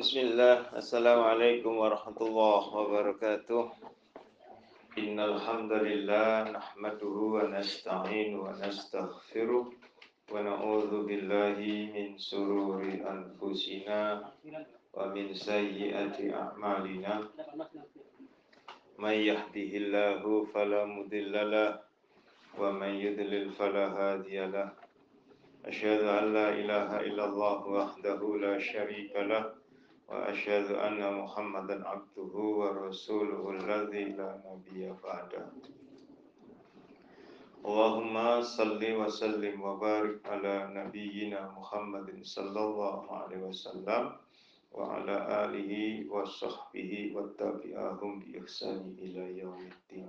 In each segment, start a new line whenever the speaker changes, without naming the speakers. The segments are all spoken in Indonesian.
Bismillah, Assalamualaikum warahmatullahi wabarakatuh. Innal hamdalillah nahmaduhu wa nasta'inu wa nastaghfiruh wa na'udzu billahi min sururi anfusina wa min sayyiati a'malina. May yahdihillahu fala mudhillalah wa man yudlil fala hadiyalah. Asyhadu an la ilaha illallah wahdahu la syarika lah وأشهد أن محمدا عبده ورسوله الذي لا نبي بعده. اللهم صل وسلم وبارك على نبينا محمد صلى الله عليه وسلم وعلى آله وصحبه وتابعهم بإحسان إلى يوم الدين.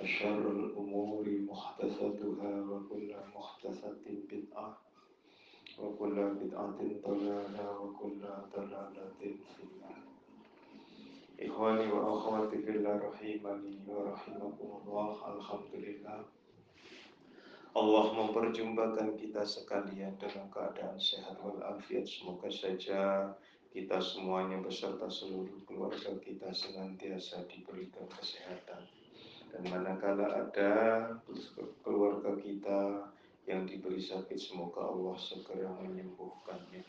أشر الأمور محدثتها وكل محدثة بدعة وكل بدعة ضلالة وكل ضلالة في النار إخواني وأخواتي في الله رحمني ورحمكم الله الحمد لله Allah memperjumpakan kita sekalian dalam keadaan sehat walafiat. Semoga saja kita semuanya beserta seluruh keluarga kita senantiasa diberikan kesehatan dan manakala ada keluarga kita yang diberi sakit semoga Allah segera menyembuhkannya.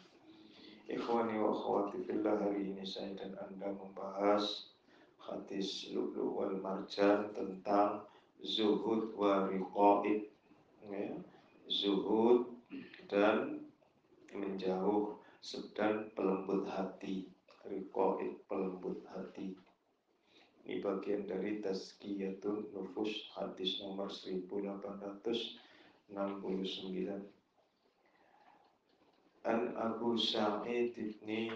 Ikhwani wa akhwati fillah hari ini saya dan Anda membahas hadis lulu wal marjan tentang zuhud wa riqaib ya. zuhud dan menjauh sedang pelembut hati riqaib pelembut hati ini bagian dari Tazkiyatun Nufus hadis nomor 1869. An Abu Sa'id ibni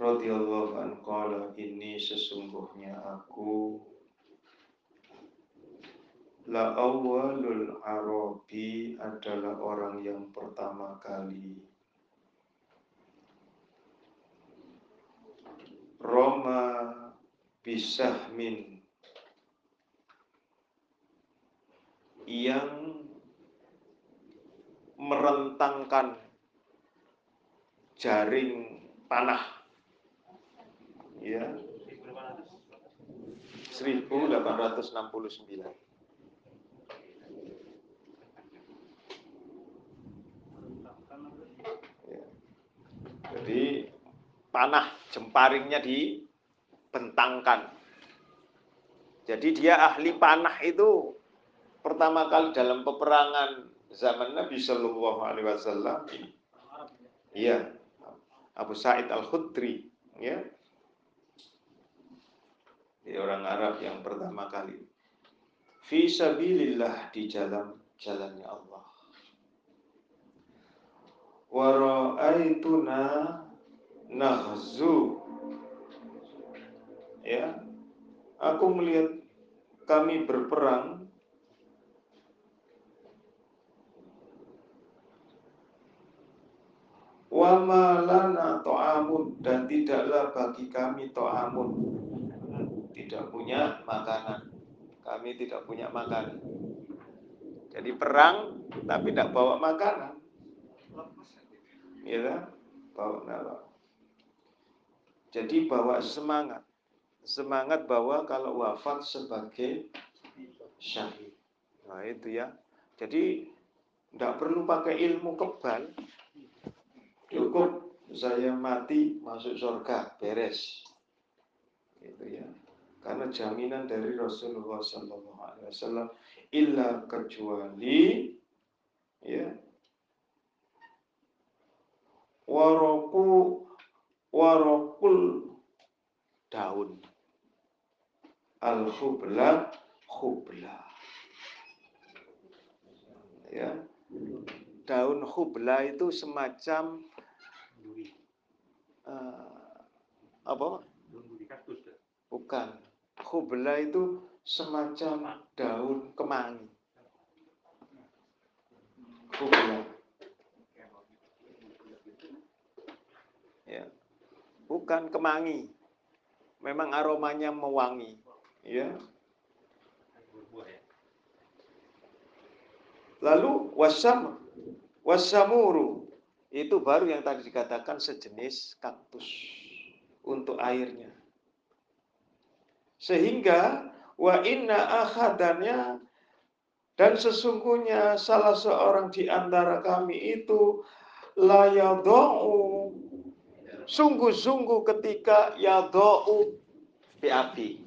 radhiyallahu an qala ini sesungguhnya aku La awalul Arabi adalah orang yang pertama kali Roma bisahmin yang merentangkan jaring panah ya. 1869 ya. jadi panah jemparingnya dibentangkan. Jadi dia ahli panah itu pertama kali dalam peperangan zaman Nabi Shallallahu Alaihi Wasallam. Iya, Abu Said Al Khudri, ya, orang Arab yang pertama kali. Fisabilillah di jalan jalannya Allah. Wara'aituna nahzu ya. Aku melihat kami berperang. Wa malana to'amun dan tidaklah bagi kami to'amun tidak punya makanan. Kami tidak punya makanan. Jadi perang tapi tidak bawa makanan. Ya bawa nalak jadi bawa semangat. Semangat bahwa kalau wafat sebagai syahid. Nah itu ya. Jadi Tidak perlu pakai ilmu kebal. Cukup saya mati masuk surga, beres. Itu ya. Karena jaminan dari Rasulullah Sallallahu Alaihi Wasallam illa kecuali ya waroku warokul daun. Al khubla. Khubla ya. Daun khubla itu semacam uh, apa? Bukan. Khubla itu semacam daun kemangi. Khubla. Ya bukan kemangi. Memang aromanya mewangi. Ya. Lalu wasam wasamuru. Itu baru yang tadi dikatakan sejenis kaktus untuk airnya. Sehingga wa inna akhadannya dan sesungguhnya salah seorang di antara kami itu layadau sungguh-sungguh ketika yadau api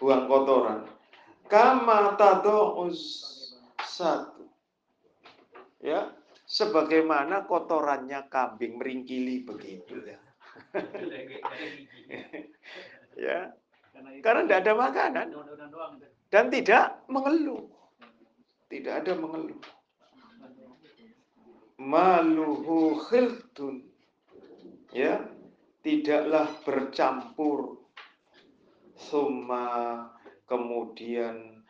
buang kotoran kama tado'uz satu. Ya, sebagaimana kotorannya kambing meringkili begitu ya. ya. Karena tidak ada makanan dan tidak mengeluh. Tidak ada mengeluh. Maluhu khiltun. Ya, tidaklah bercampur. Summa kemudian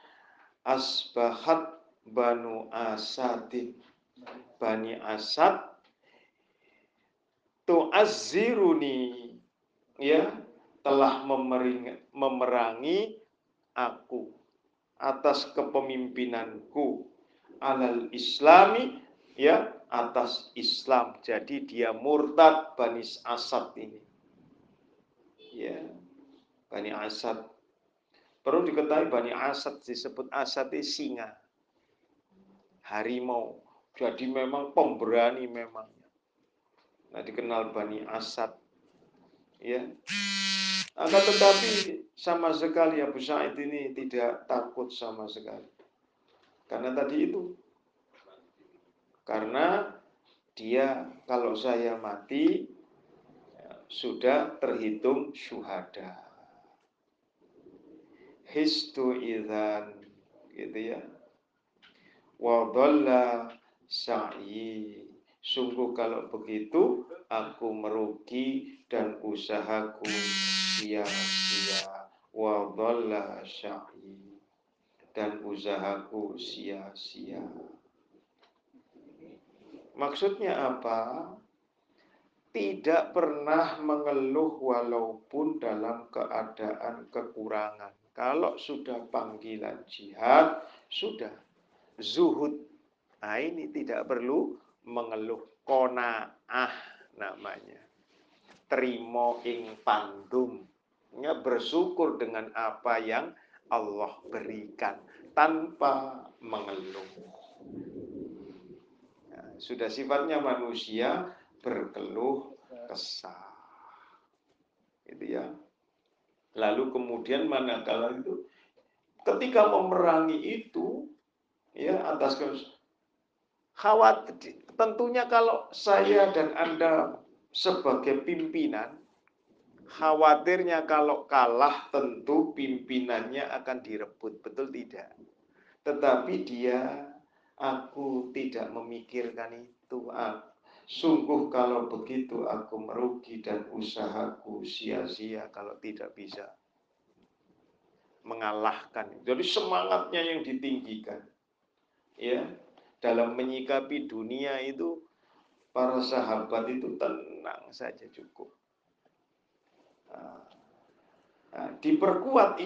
asbahat Banu Asadin. Bani Asad tu'azziruni ya telah memerangi aku atas kepemimpinanku alal islami ya atas Islam jadi dia murtad Bani Asad ini ya Bani Asad perlu diketahui Bani Asad disebut Asad itu singa harimau. Jadi memang pemberani memang. Nah dikenal Bani Asad. Ya. Akan tetapi sama sekali Abu Sa'id ini tidak takut sama sekali. Karena tadi itu. Karena dia kalau saya mati ya, sudah terhitung syuhada. Histu idan gitu ya wadalla sa'i. Sungguh kalau begitu aku merugi dan usahaku sia-sia. Wadalla sa'i. Dan usahaku sia-sia. Maksudnya apa? Tidak pernah mengeluh walaupun dalam keadaan kekurangan. Kalau sudah panggilan jihad, sudah zuhud. Nah ini tidak perlu mengeluh. Kona'ah namanya. Terimo ing pandum. Ya, bersyukur dengan apa yang Allah berikan tanpa mengeluh. Sudah sifatnya manusia berkeluh kesah. Itu ya. Lalu kemudian manakala itu ketika memerangi itu ya atas khawatir tentunya kalau saya dan Anda sebagai pimpinan khawatirnya kalau kalah tentu pimpinannya akan direbut betul tidak tetapi dia aku tidak memikirkan itu sungguh kalau begitu aku merugi dan usahaku sia-sia kalau tidak bisa mengalahkan. Jadi semangatnya yang ditinggikan ya. Dalam menyikapi dunia itu para sahabat itu tenang saja cukup. Nah, diperkuat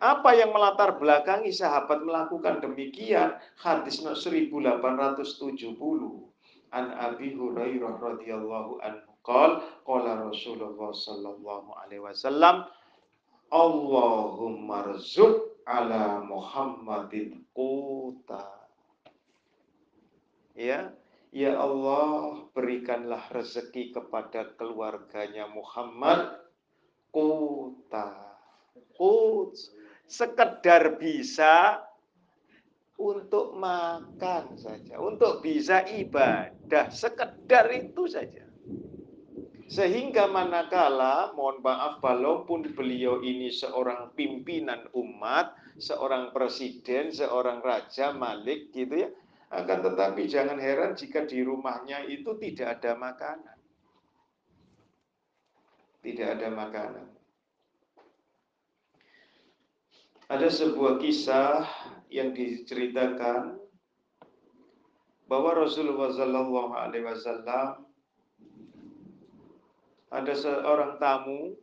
apa yang melatar belakangi sahabat melakukan demikian? Hadis 1870 an Abi Hurairah radhiyallahu anhu qol qala Rasulullah sallallahu alaihi wasallam Allahumma rzuq ala Muhammadin quta. Ya, ya Allah berikanlah rezeki kepada keluarganya Muhammad kota. Kut sekedar bisa untuk makan saja, untuk bisa ibadah, sekedar itu saja. Sehingga manakala, mohon maaf, walaupun beliau ini seorang pimpinan umat, seorang presiden, seorang raja, malik gitu ya, akan tetapi jangan heran jika di rumahnya itu tidak ada makanan. Tidak ada makanan. Ada sebuah kisah yang diceritakan bahwa Rasulullah Shallallahu Alaihi Wasallam ada seorang tamu,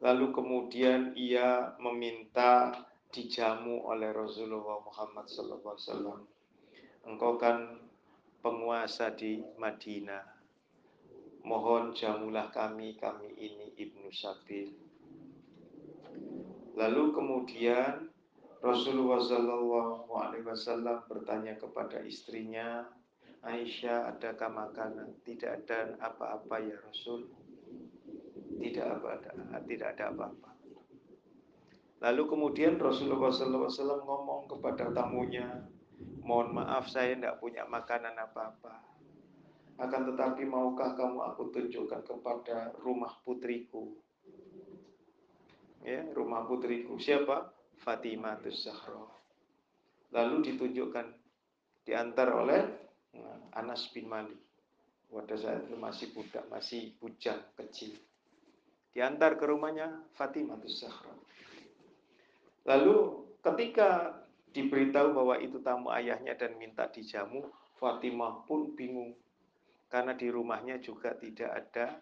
lalu kemudian ia meminta dijamu oleh Rasulullah Muhammad SAW. Engkau kan penguasa di Madinah. Mohon jamulah kami, kami ini Ibnu Sabil. Lalu kemudian Rasulullah Shallallahu Alaihi Wasallam bertanya kepada istrinya, Aisyah, adakah makanan? Tidak ada apa-apa ya Rasul. Tidak apa ada, tidak ada apa-apa. Lalu kemudian Rasulullah SAW ngomong kepada tamunya, mohon maaf saya tidak punya makanan apa-apa. Akan tetapi maukah kamu aku tunjukkan kepada rumah putriku? Ya, rumah putriku. Siapa? Fatimah Zahra. Lalu ditunjukkan diantar oleh Anas bin Malik. Pada saat itu masih budak, masih bujang kecil. Diantar ke rumahnya Fatimah Zahra. Lalu ketika diberitahu bahwa itu tamu ayahnya dan minta dijamu, Fatimah pun bingung. Karena di rumahnya juga tidak ada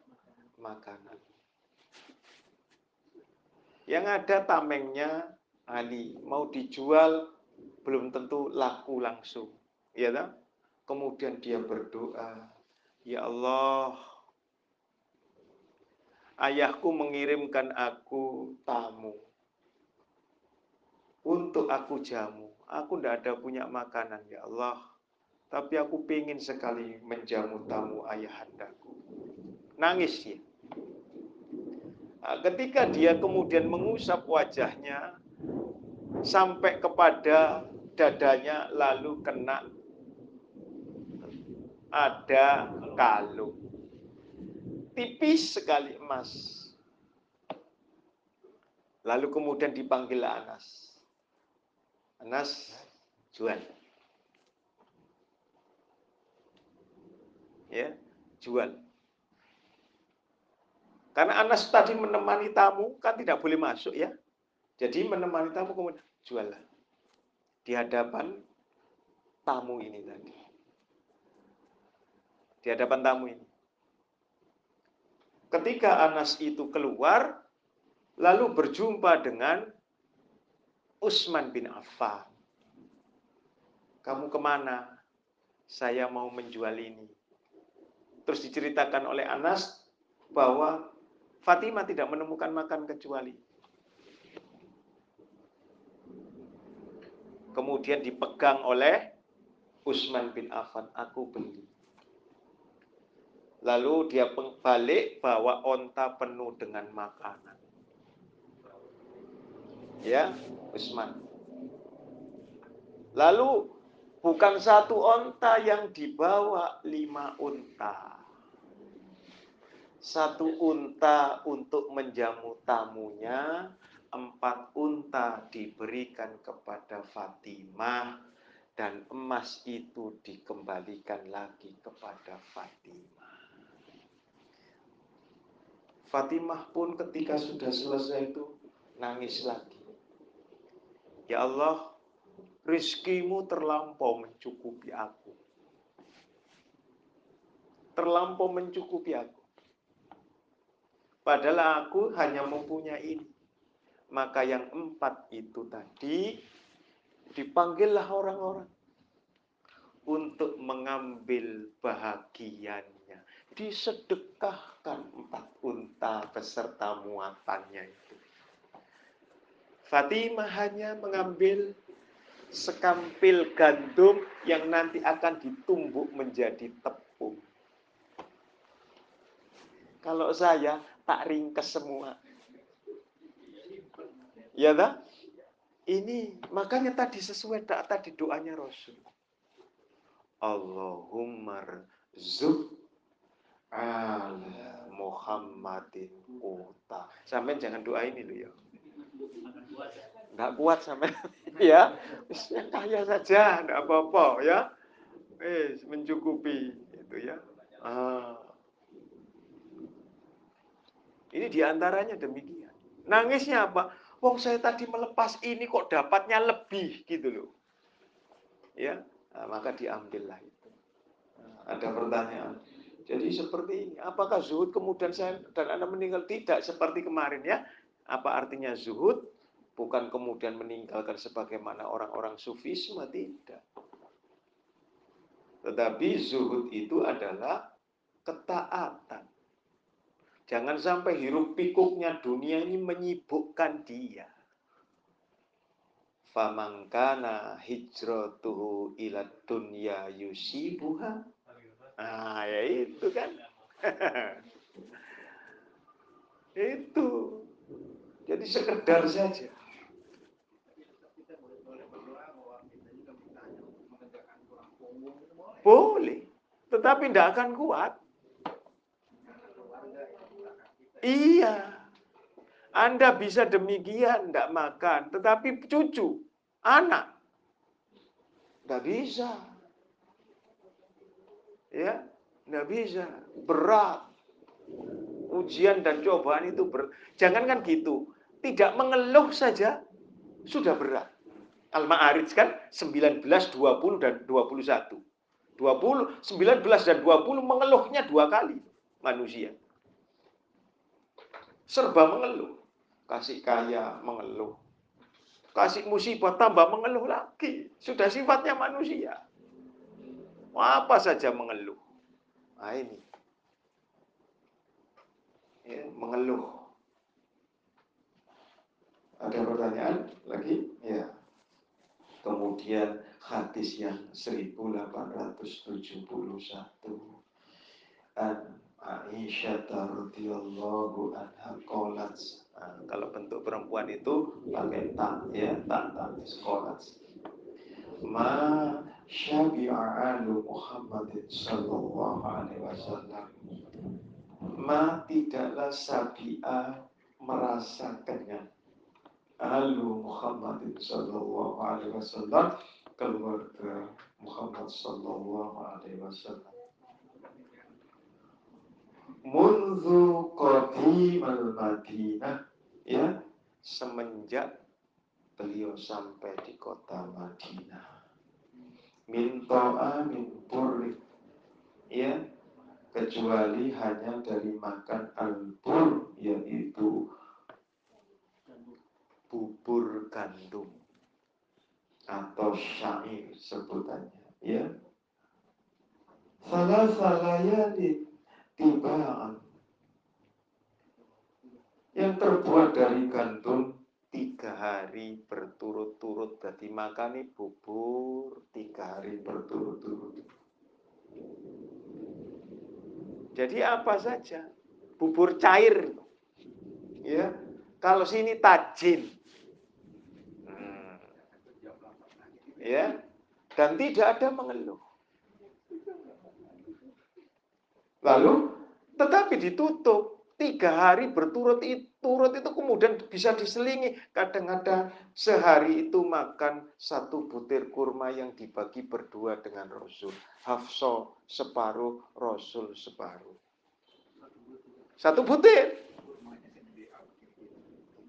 makanan. Yang ada tamengnya Ali mau dijual belum tentu laku langsung. Ya tak? Kemudian dia berdoa, Ya Allah, ayahku mengirimkan aku tamu untuk aku jamu. Aku tidak ada punya makanan, ya Allah. Tapi aku ingin sekali menjamu tamu ayahandaku. Nangis ya. Nah, ketika dia kemudian mengusap wajahnya sampai kepada dadanya lalu kena ada kalung. Tipis sekali emas. Lalu kemudian dipanggil Anas. Anas, jual. Ya, jual. Karena Anas tadi menemani tamu, kan tidak boleh masuk ya. Jadi menemani tamu kemudian jual Di hadapan tamu ini tadi di hadapan tamu ini. Ketika Anas itu keluar, lalu berjumpa dengan Usman bin Affan. Kamu ke mana? Saya mau menjual ini. Terus diceritakan oleh Anas bahwa Fatimah tidak menemukan makan kecuali. Kemudian dipegang oleh Usman bin Affan. Aku beli. Lalu dia balik bawa onta penuh dengan makanan. Ya, Usman. Lalu bukan satu onta yang dibawa lima unta. Satu unta untuk menjamu tamunya, empat unta diberikan kepada Fatimah, dan emas itu dikembalikan lagi kepada Fatimah. Fatimah pun ketika sudah selesai itu nangis lagi. Ya Allah, rizkimu terlampau mencukupi aku. Terlampau mencukupi aku. Padahal aku hanya mempunyai ini. Maka yang empat itu tadi dipanggillah orang-orang untuk mengambil bahagiannya disedekahkan empat unta beserta muatannya itu. Fatimah hanya mengambil sekampil gandum yang nanti akan ditumbuk menjadi tepung. Kalau saya tak ringkes semua. Ya tak? Ini makanya tadi sesuai tadi doanya Rasul. Allahumma zub ala Muhammadin kota. Sampai jangan doa ini loh ya. Enggak kuat sampai ya. Kaya saja, enggak apa-apa ya. Eh, mencukupi itu ya. Ah. Ini di antaranya demikian. Nangisnya apa? Wong saya tadi melepas ini kok dapatnya lebih gitu loh. Ya, nah, maka diambillah itu. Ada pertanyaan. Jadi seperti ini. Apakah zuhud kemudian saya dan anda meninggal? Tidak seperti kemarin ya. Apa artinya zuhud? Bukan kemudian meninggalkan sebagaimana orang-orang sufisme. Tidak. Tetapi zuhud itu adalah ketaatan. Jangan sampai hiruk pikuknya dunia ini menyibukkan dia. Famangkana hijratuhu ila dunya yusibuha. Nah, ya itu kan. itu. Jadi sekedar saja. Boleh. Tetapi tidak akan kuat. Iya. Anda bisa demikian, tidak makan. Tetapi cucu, anak, tidak bisa. Ya, tidak bisa. Berat. Ujian dan cobaan itu ber... Jangan kan gitu. Tidak mengeluh saja sudah berat. Al-Ma'arij kan 19, 20, dan 21. 20, 19 dan 20 mengeluhnya dua kali manusia serba mengeluh. Kasih kaya mengeluh. Kasih musibah tambah mengeluh lagi. Sudah sifatnya manusia. Apa saja mengeluh. Nah ini. Ya, mengeluh. Ada pertanyaan lagi? Ya. Kemudian hadis yang 1871. An Aisyah radhiyallahu anha qalat. Nah, kalau bentuk perempuan itu pakai tak ya tak tak qalat. Ma syabi'a alu Muhammadin sallallahu alaihi wasallam. Ma tidaklah sabi'a merasa kenyang alu Muhammadin sallallahu alaihi wasallam keluarga Muhammad sallallahu alaihi wasallam munzu qadimal Madinah. Ya. Semenjak beliau sampai di kota Madinah. Min amin puri ya. Kecuali hanya dari makan al-bur yaitu bubur gandum. Atau syair sebutannya. Ya. Salah salayalin tibaan yang terbuat dari gandum tiga hari berturut-turut. Berarti makani bubur tiga hari berturut-turut. Jadi apa saja? Bubur cair. Ya kalau sini tajin. Hmm. ya dan tidak ada mengeluh Lalu tetapi ditutup. Tiga hari berturut itu turut itu kemudian bisa diselingi. Kadang-kadang sehari itu makan satu butir kurma yang dibagi berdua dengan Rasul. Hafso separuh Rasul separuh. Satu butir?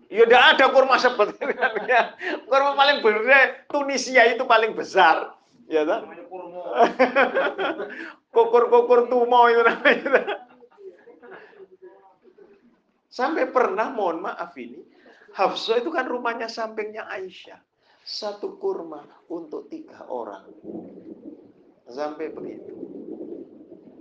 Ya tidak ada kurma itu. kurma paling besar Tunisia itu paling besar. Ya kan? Kukur-kukur tumo itu namanya. Sampai pernah, mohon maaf ini, Hafsah itu kan rumahnya sampingnya Aisyah. Satu kurma untuk tiga orang. Sampai begitu.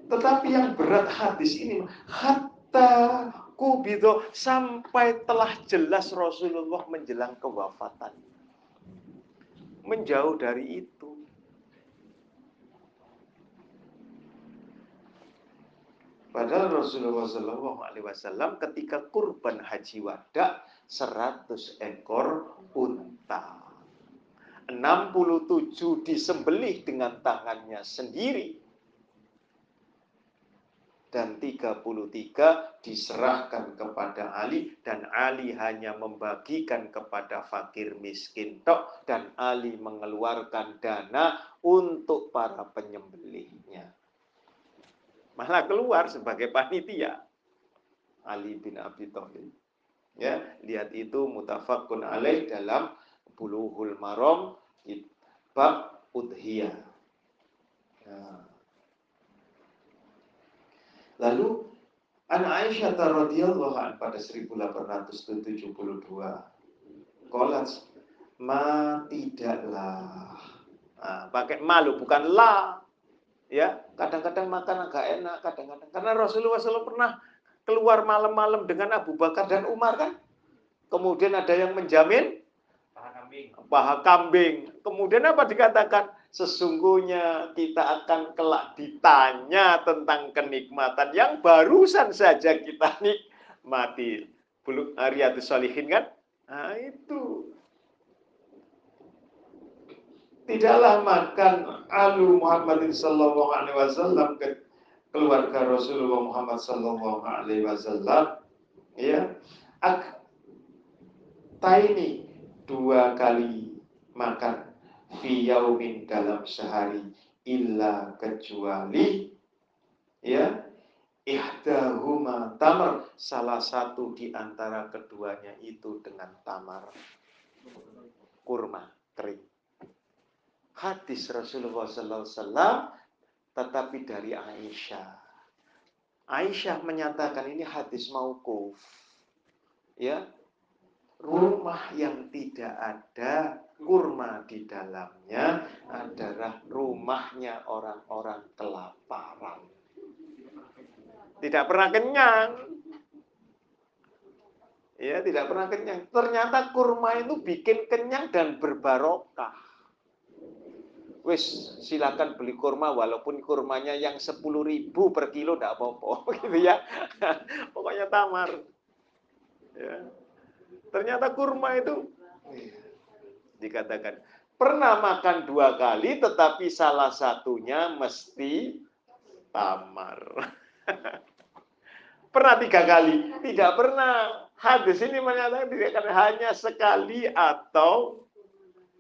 Tetapi yang berat hadis ini, hatta kubido sampai telah jelas Rasulullah menjelang kewafatan. menjauh dari itu. Padahal Rasulullah SAW ketika kurban haji wada 100 ekor unta. 67 disembelih dengan tangannya sendiri. Dan 33 diserahkan kepada Ali dan Ali hanya membagikan kepada fakir miskin tok dan Ali mengeluarkan dana untuk para penyembelihnya malah keluar sebagai panitia Ali bin Abi Thalib. Ya, lihat itu mutafakun alaih dalam Buluhul Maram bab udhiyah. Ya. Lalu An Aisyah radhiyallahu an pada 1872 Kolat ma tidaklah nah, pakai malu bukan la ya kadang-kadang makan agak enak kadang-kadang. Karena Rasulullah SAW pernah keluar malam-malam dengan Abu Bakar dan Umar kan? Kemudian ada yang menjamin paha kambing. paha kambing. Kemudian apa dikatakan? Sesungguhnya kita akan kelak ditanya tentang kenikmatan yang barusan saja kita nikmati. Belum Ariyatus Solihin kan? Nah itu tidaklah makan alu Muhammadin sallallahu alaihi wasallam ke keluarga Rasulullah Muhammad sallallahu alaihi wasallam ya. Ak taini dua kali makan fi yaumin dalam sehari illa kecuali ya ihdahuma tamar. Salah satu di antara keduanya itu dengan tamar kurma kering hadis Rasulullah SAW tetapi dari Aisyah. Aisyah menyatakan ini hadis maukuf. Ya, rumah yang tidak ada kurma di dalamnya adalah rumahnya orang-orang kelaparan. Tidak pernah kenyang. Ya, tidak pernah kenyang. Ternyata kurma itu bikin kenyang dan berbarokah wis silakan beli kurma walaupun kurmanya yang sepuluh ribu per kilo tidak apa-apa gitu ya. Pokoknya tamar. Ya. ternyata kurma itu dikatakan pernah makan dua kali tetapi salah satunya mesti tamar. Pernah tiga kali? Tidak pernah. Hadis ini menyatakan hanya sekali atau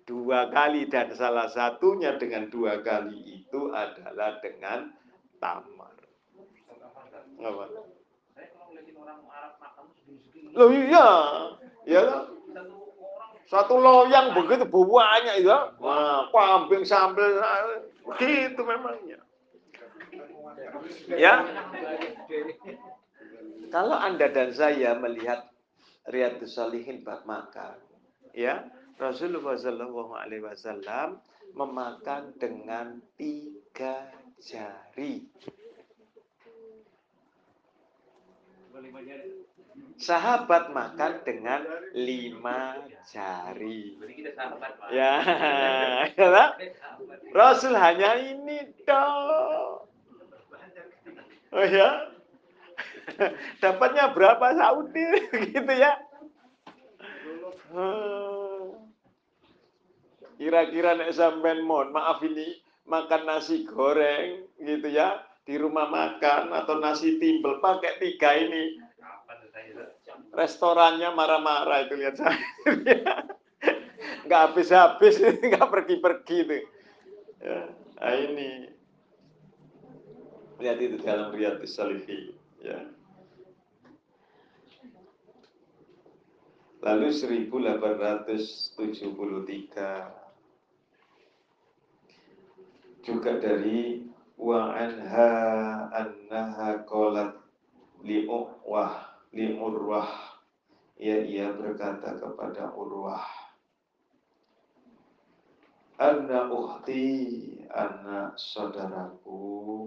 dua kali dan salah satunya dengan dua kali itu adalah dengan tamar. Apa? Loh iya, ya? Satu loyang begitu banyak itu, wah kambing sambal, gitu memangnya. Ya, kalau anda dan saya melihat Riyadus Salihin bab makan, ya Rasulullah Shallallahu Alaihi Wasallam memakan dengan tiga jari. Sahabat makan dengan lima jari. Ya, ya Rasul hanya ini dong. Oh ya, dapatnya berapa Saudi gitu ya? Kira-kira nek sampean mohon maaf ini makan nasi goreng gitu ya di rumah makan atau nasi timbel pakai tiga ini. Restorannya marah-marah itu lihat saya. Nggak habis-habis nggak pergi-pergi itu. Ya, nah ini. Lihat itu dalam Riyadhus Salihin ya. Lalu 1873 juga dari wa anha annaha qalat li wah li urwah ya ia berkata kepada urwah anna ukhti anak saudaraku.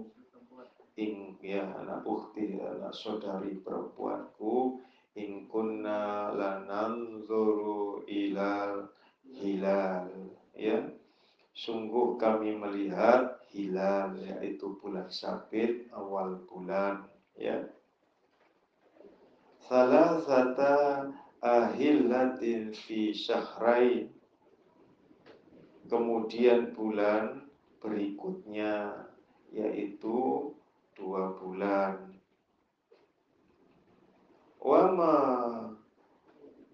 Ing ya anak ukhti anak saudari perempuanku. In kunna lananzuru ilal hilal. Ya sungguh kami melihat hilal yaitu bulan sabit awal bulan ya. Salah satu ahillatin fi syahrain. Kemudian bulan berikutnya yaitu dua bulan. Wama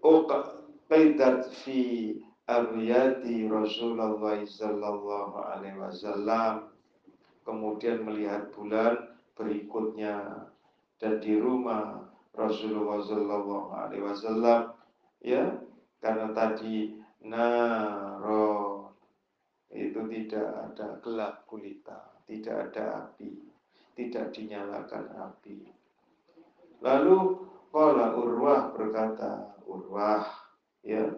uqaidat fi abyati Rasulullah sallallahu alaihi wasallam. Kemudian melihat bulan berikutnya. Dan di rumah Rasulullah sallallahu alaihi wasallam ya karena tadi naro itu tidak ada gelap gulita tidak ada api tidak dinyalakan api. Lalu Kala Urwah berkata, Urwah, ya,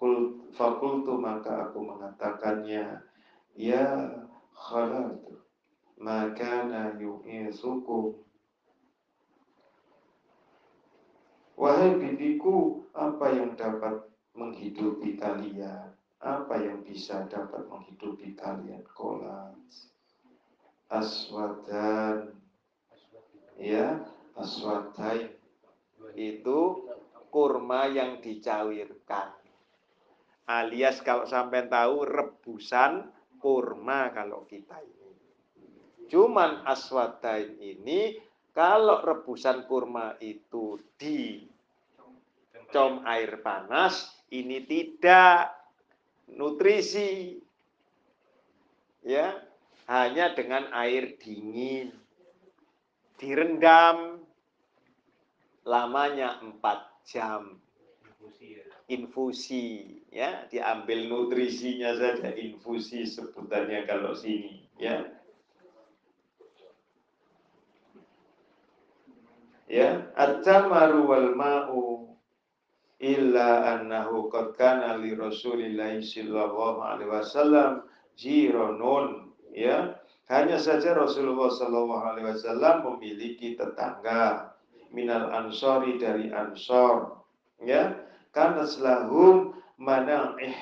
Kul, fakultu maka aku mengatakannya, ya khalatu, makana yu'isukum. Wahai bibiku, apa yang dapat menghidupi kalian? Apa yang bisa dapat menghidupi kalian? Kolat, aswadan, ya, aswadain itu kurma yang dicairkan. Alias kalau sampai tahu rebusan kurma kalau kita ini. Cuman aswadain ini kalau rebusan kurma itu di com air panas ini tidak nutrisi ya hanya dengan air dingin direndam lamanya 4 jam. Infusi ya. diambil nutrisinya saja infusi sebutannya kalau sini ya. Ya, at-tamaru wal ma'u illa annahu qad kana li Rasulillah sallallahu alaihi wasallam jironun ya. Hanya saja Rasulullah sallallahu alaihi wasallam memiliki tetangga minal ansori dari ansor ya karena selahum eh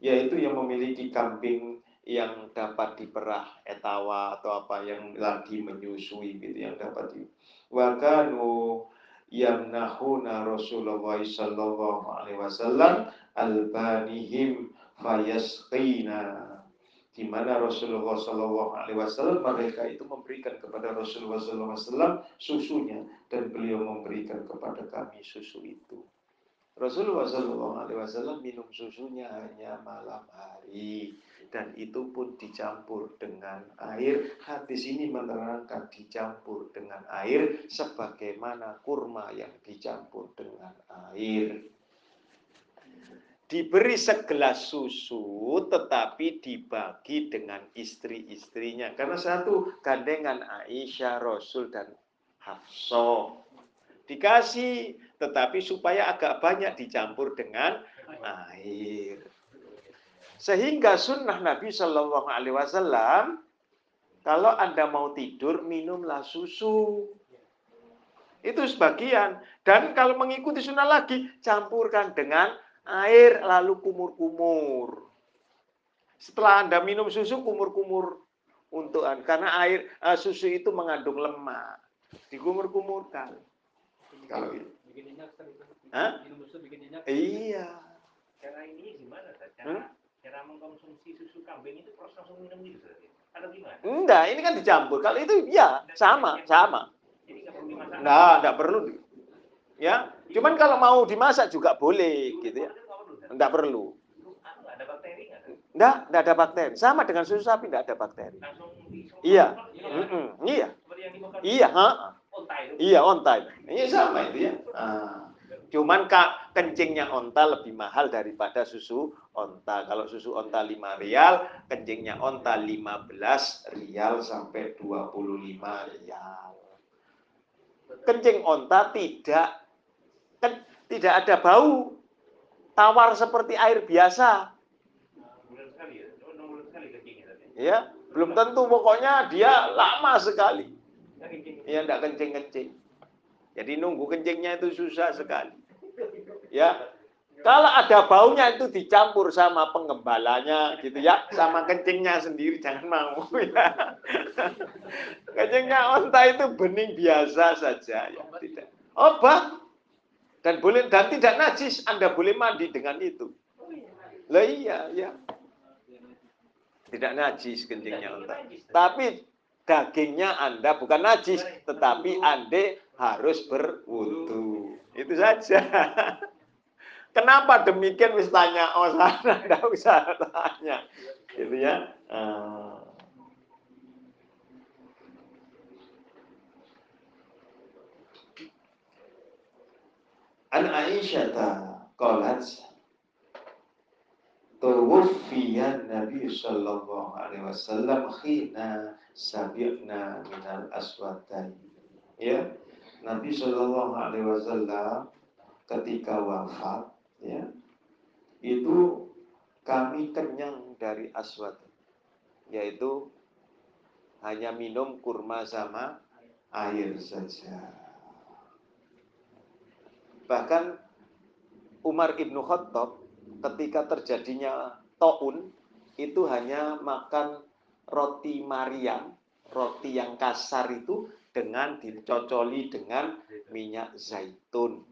yaitu yang memiliki kambing yang dapat diperah etawa atau apa yang lagi menyusui gitu yang dapat di wakanu yang nahuna Rasulullah sallallahu alaihi wasallam albanihim fayasqina di mana Rasulullah Shallallahu Alaihi Wasallam mereka itu memberikan kepada Rasulullah Shallallahu Alaihi Wasallam susunya dan beliau memberikan kepada kami susu itu. Rasulullah Shallallahu Alaihi Wasallam minum susunya hanya malam hari. Dan itu pun dicampur dengan air. Hadis ini menerangkan dicampur dengan air sebagaimana kurma yang dicampur dengan air. Diberi segelas susu tetapi dibagi dengan istri-istrinya. Karena satu gandengan Aisyah, Rasul dan Hafsah dikasih tetapi supaya agak banyak dicampur dengan air sehingga sunnah Nabi Shallallahu Alaihi Wasallam kalau anda mau tidur minumlah susu itu sebagian dan kalau mengikuti sunnah lagi campurkan dengan air lalu kumur-kumur. Setelah Anda minum susu kumur-kumur untuk karena air uh, susu itu mengandung lemak. Dikumur-kumurkan. Kalau itu. Bikin nyenyak Hah? Minum susu bikin nyenyak. Iya.
Cara ini gimana? Cara, hmm? cara mengkonsumsi susu kambing itu proses langsung minum gitu Atau gimana?
Enggak, ini kan dicampur. Kalau itu ya sama, sama. Jadi nggak perlu dimasak. Nah, enggak perlu. Ya, cuman kalau mau dimasak juga boleh gitu ya. Enggak perlu. Enggak, enggak ada bakteri. Sama dengan susu sapi enggak ada bakteri. Iya. Mm -mm. Iya. Iya, ha? Iya, onta. Iya sama itu ya. Ah. Cuman kak kencingnya onta lebih mahal daripada susu onta. Kalau susu onta 5 rial, kencingnya onta 15 rial sampai 25 rial. Kencing onta tidak kan tidak ada bau tawar seperti air biasa. Ya, belum tentu pokoknya dia lama sekali. Ya, enggak kencing-kencing. Jadi nunggu kencingnya itu susah sekali. Ya, Kalau ada baunya itu dicampur sama pengembalanya gitu ya, sama kencingnya sendiri jangan mau ya. Kencingnya onta itu bening biasa saja ya, tidak. Obat dan boleh dan tidak najis, Anda boleh mandi dengan itu. Lah iya, ya. Tidak najis kencingnya onta. Tapi dagingnya Anda bukan najis, tetapi Anda harus berwudu. Itu saja. Kenapa demikian wis tanya oh sana enggak usah tanya. Gitu ya. Uh. An Aisyah qalat Tuwfiya Nabi sallallahu alaihi wasallam khina sabiqna minal aswadai. Ya. Nabi sallallahu alaihi wasallam ketika wafat ya itu kami kenyang dari aswad yaitu hanya minum kurma sama air saja bahkan Umar ibnu Khattab ketika terjadinya taun itu hanya makan roti Maryam roti yang kasar itu dengan dicocoli dengan minyak zaitun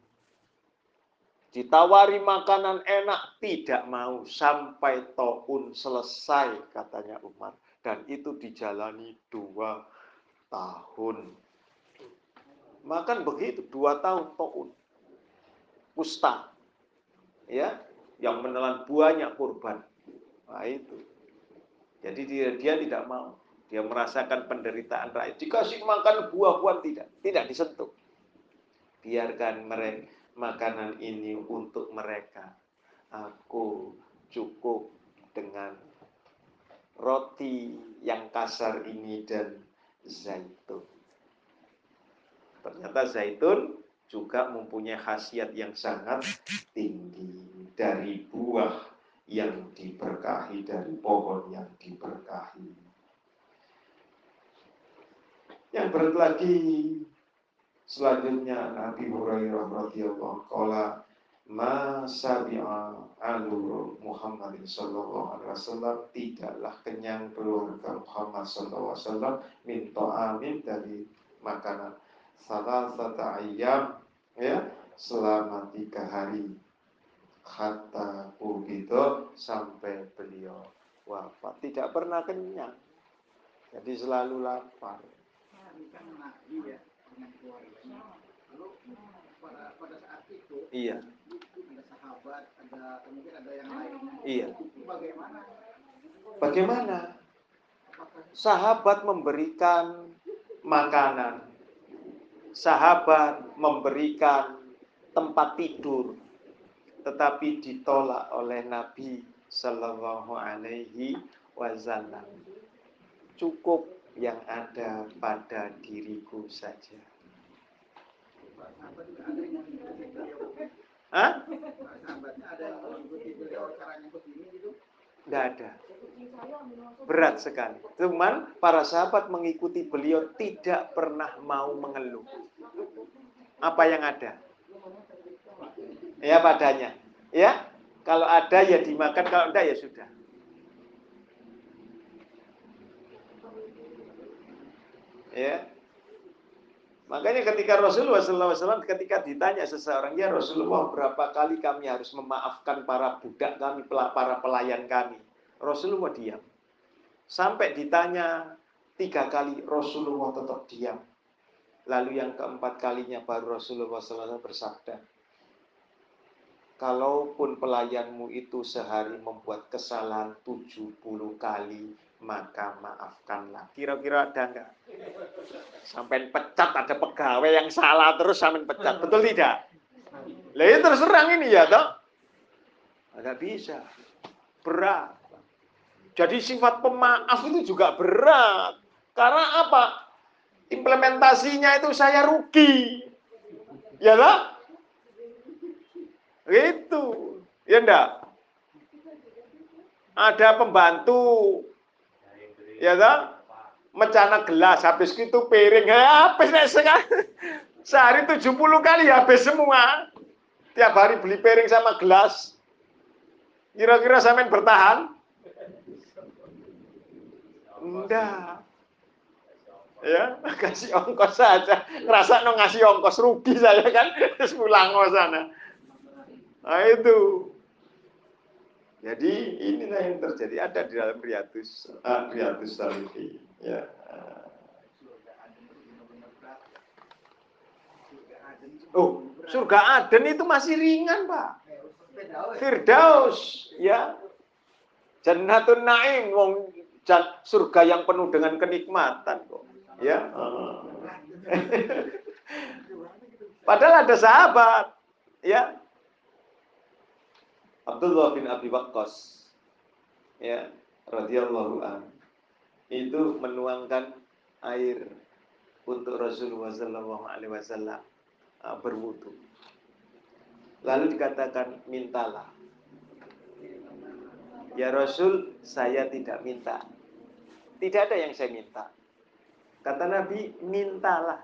Ditawari makanan enak, tidak mau sampai taun selesai, katanya Umar. Dan itu dijalani dua tahun. Makan begitu, dua tahun taun. Kusta. Ya, yang menelan banyak kurban. Nah itu. Jadi dia, dia tidak mau. Dia merasakan penderitaan rakyat. Dikasih makan buah-buahan tidak. Tidak disentuh. Biarkan mereka makanan ini untuk mereka. Aku cukup dengan roti yang kasar ini dan zaitun. Ternyata zaitun juga mempunyai khasiat yang sangat tinggi dari buah yang diberkahi, dari pohon yang diberkahi. Berat lagi. Selanjutnya Nabi Hurairah radhiyallahu qala ma sabi'a alu Muhammad sallallahu alaihi wasallam. Tidaklah kenyang keluarga Muhammad sallallahu alaihi wasallam min ta'amin dari makanan. Salah satu ayam ya selama tiga hari. Kata begitu sampai beliau wafat. Tidak pernah kenyang. Jadi selalu lapar ya dengan keluarganya. Lalu pada pada saat itu iya. ada sahabat, ada mungkin ada yang lain. Iya. Bagaimana? Bagaimana? Sahabat memberikan makanan. Sahabat memberikan tempat tidur. Tetapi ditolak oleh Nabi Sallallahu Alaihi Wasallam. Cukup yang ada pada diriku saja. Hah? Tidak ada. Berat sekali. Cuman para sahabat mengikuti beliau tidak pernah mau mengeluh. Apa yang ada? Ya padanya. Ya, kalau ada ya dimakan, kalau enggak ya sudah. Ya. Makanya ketika Rasulullah SAW ketika ditanya seseorang, ya Rasulullah berapa kali kami harus memaafkan para budak kami, para pelayan kami. Rasulullah diam. Sampai ditanya tiga kali, Rasulullah tetap diam. Lalu yang keempat kalinya baru Rasulullah SAW bersabda, Kalaupun pelayanmu itu sehari membuat kesalahan 70 kali, maka maafkanlah. Kira-kira ada enggak? Sampai pecat ada pegawai yang salah terus sampai pecat. Betul tidak? Lah itu terserang ini ya toh. Enggak bisa. Berat. Jadi sifat pemaaf itu juga berat. Karena apa? Implementasinya itu saya rugi. Ya lah? Gitu. Ya enggak? Ada pembantu ya kan? Mecana gelas, habis itu piring, habis nek. Sehari 70 kali habis semua. tiap hari beli piring sama gelas. Kira-kira sampean bertahan? Enggak. Ya, kasih ongkos saja. Ngerasa no ngasih ongkos rugi saya kan, terus pulang ke sana. Nah itu. Jadi inilah yang terjadi ada di dalam Riyadus, uh, Riyadus Salihin. Ya. Oh, surga Aden itu masih ringan, Pak. Firdaus, ya. Jannatun Naim, wong surga yang penuh dengan kenikmatan kok. Ya. Padahal ada sahabat, ya. Abdullah bin Abi Waqqas, ya, radhiyallahu an, itu menuangkan air untuk Rasulullah Shallallahu Alaihi Wasallam uh, berwudu. Lalu dikatakan mintalah. Ya Rasul, saya tidak minta. Tidak ada yang saya minta. Kata Nabi, mintalah.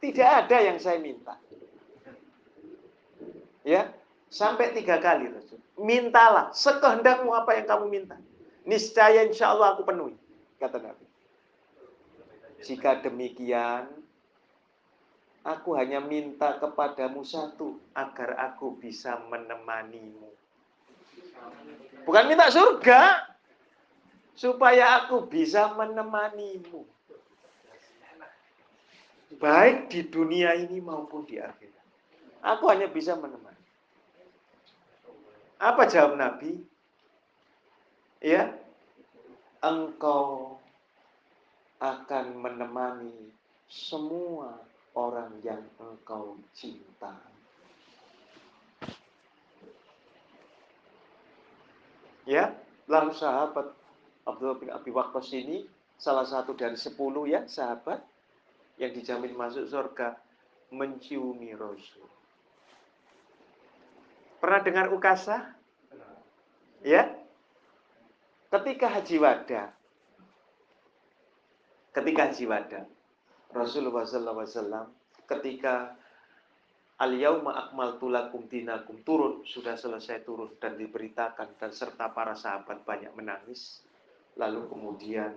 Tidak ada yang saya minta. Ya, sampai tiga kali Rasul. Mintalah, sekehendakmu apa yang kamu minta. Niscaya insya Allah aku penuhi, kata Nabi. Jika demikian, Aku hanya minta kepadamu satu, agar aku bisa menemanimu. Bukan minta surga, supaya aku bisa menemanimu. Baik di dunia ini maupun di akhirat. Aku hanya bisa menemani. Apa jawab Nabi? Ya, engkau akan menemani semua orang yang engkau cinta. Ya, lalu sahabat Abdullah bin Abi Waqqas ini salah satu dari sepuluh ya sahabat yang dijamin masuk surga menciumi Rasul. Pernah dengar ukasa? Ya? Ketika haji wada, ketika haji wada, Rasulullah SAW ketika Al-yauma akmaltu lakum dinakum turun, sudah selesai turun dan diberitakan dan serta para sahabat banyak menangis. Lalu kemudian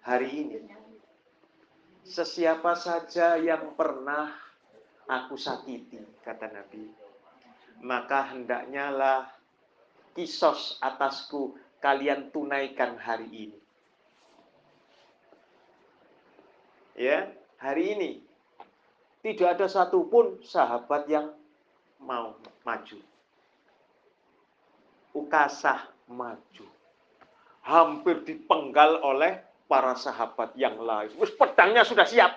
hari ini sesiapa saja yang pernah aku sakiti, kata Nabi, maka hendaknya lah kisos atasku kalian tunaikan hari ini. ya hari ini tidak ada satupun sahabat yang mau maju. Ukasah maju. Hampir dipenggal oleh para sahabat yang lain. Wis pedangnya sudah siap.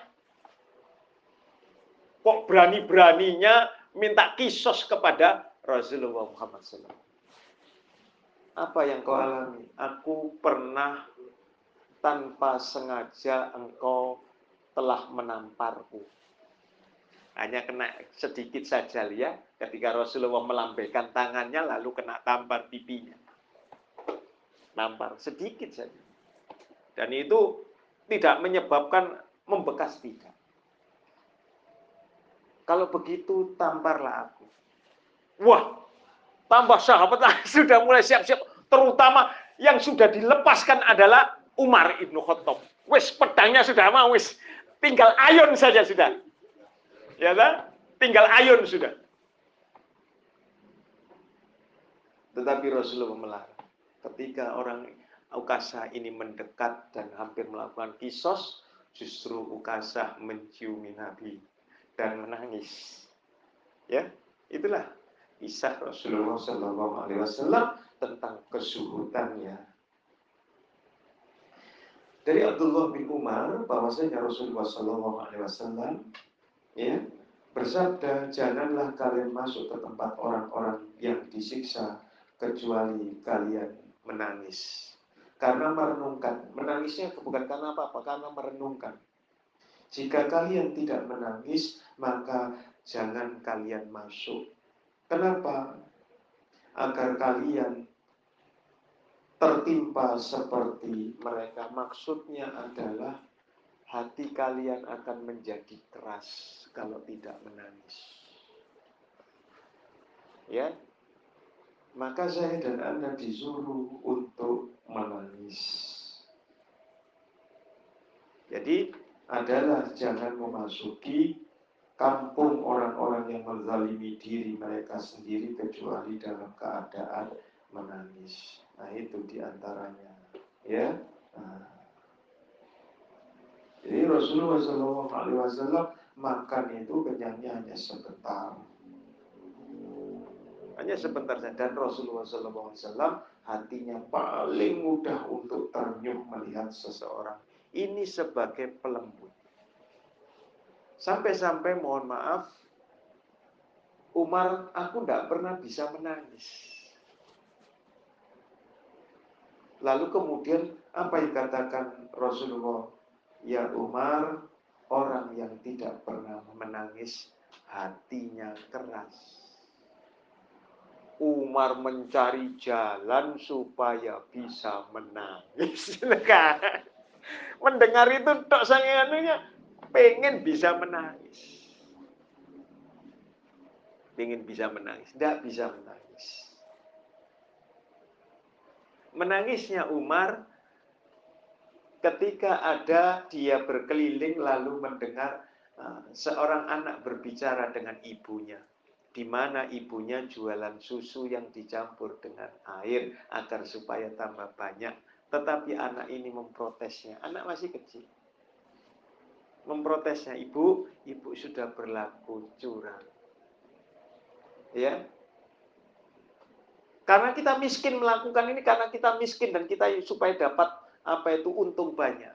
Kok berani-beraninya minta kisos kepada Rasulullah Muhammad SAW. Apa yang kau alami? Aku pernah tanpa sengaja engkau telah menamparku. Hanya kena sedikit saja ya, ketika Rasulullah melambaikan tangannya lalu kena tampar pipinya. Nampar sedikit saja. Dan itu tidak menyebabkan membekas tidak. Kalau begitu tamparlah aku. Wah, tambah sahabat sudah mulai siap-siap. Terutama yang sudah dilepaskan adalah Umar ibnu Khattab. Wis pedangnya sudah mau wis Tinggal ayun saja sudah. Ya kan? Tinggal ayun sudah. Tetapi Rasulullah melarang. Ketika orang Ukasa ini mendekat dan hampir melakukan kisos, justru Ukasa menciumi Nabi dan menangis. Ya, itulah kisah Rasulullah Shallallahu Alaihi Wasallam tentang kesuhutannya dari Abdullah bin Umar bahwasanya Rasulullah Shallallahu Alaihi Wasallam ya bersabda janganlah kalian masuk ke tempat orang-orang yang disiksa kecuali kalian menangis. Karena merenungkan. Menangisnya bukan karena apa-apa karena merenungkan jika kalian tidak menangis maka jangan kalian masuk kenapa agar kalian tertimpa seperti mereka. Maksudnya adalah hati kalian akan menjadi keras kalau tidak menangis. ya maka saya dan anda disuruh untuk menangis jadi adalah jangan memasuki kampung orang-orang yang menzalimi diri mereka sendiri kecuali dalam keadaan menangis. Nah itu di antaranya, ya. Nah. Jadi Rasulullah SAW makan itu kenyangnya hanya sebentar, hanya sebentar saja. Dan Rasulullah SAW hatinya paling mudah untuk ternyuh melihat seseorang. Ini sebagai pelembut. Sampai-sampai mohon maaf, Umar, aku tidak pernah bisa menangis. Lalu kemudian apa yang katakan Rasulullah? Ya Umar, orang yang tidak pernah menangis, hatinya keras. Umar mencari jalan supaya bisa menangis. Mendengar itu tok sangianunya pengen bisa menangis. Pengen bisa menangis, tidak bisa menangis. Menangisnya Umar ketika ada dia berkeliling lalu mendengar uh, seorang anak berbicara dengan ibunya di mana ibunya jualan susu yang dicampur dengan air agar supaya tambah banyak. Tetapi anak ini memprotesnya. Anak masih kecil. Memprotesnya, ibu, ibu sudah berlaku curang. Ya, karena kita miskin melakukan ini karena kita miskin dan kita supaya dapat apa itu untung banyak.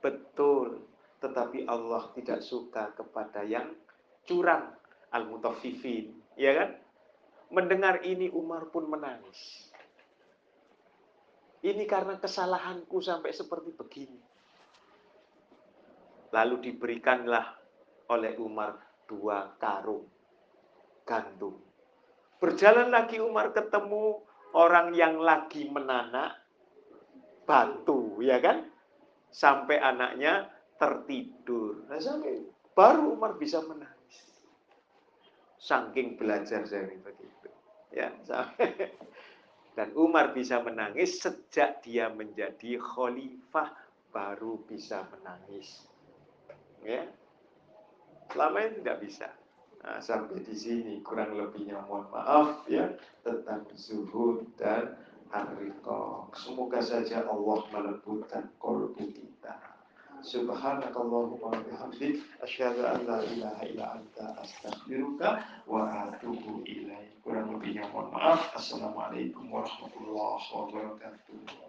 Betul, tetapi Allah tidak suka kepada yang curang al-mutaffifin, ya kan? Mendengar ini Umar pun menangis. Ini karena kesalahanku sampai seperti begini. Lalu diberikanlah oleh Umar dua karung gandum. Berjalan lagi Umar ketemu orang yang lagi menanak batu, ya kan? Sampai anaknya tertidur. Nah, sampai baru Umar bisa menang saking belajar saya begitu. Ya, dan Umar bisa menangis sejak dia menjadi khalifah baru bisa menangis. Ya. Selama ini tidak bisa. Nah, sampai di sini kurang lebihnya mohon maaf ya tentang zuhud dan arriqah. Semoga saja Allah melembutkan kolbu kita. Subhanakallahumma wa bihamdik asyhadu an la ilaha illa anta astaghfiruka wa atubu ilaik. Kurang lebihnya mohon maaf. Assalamualaikum warahmatullahi wabarakatuh.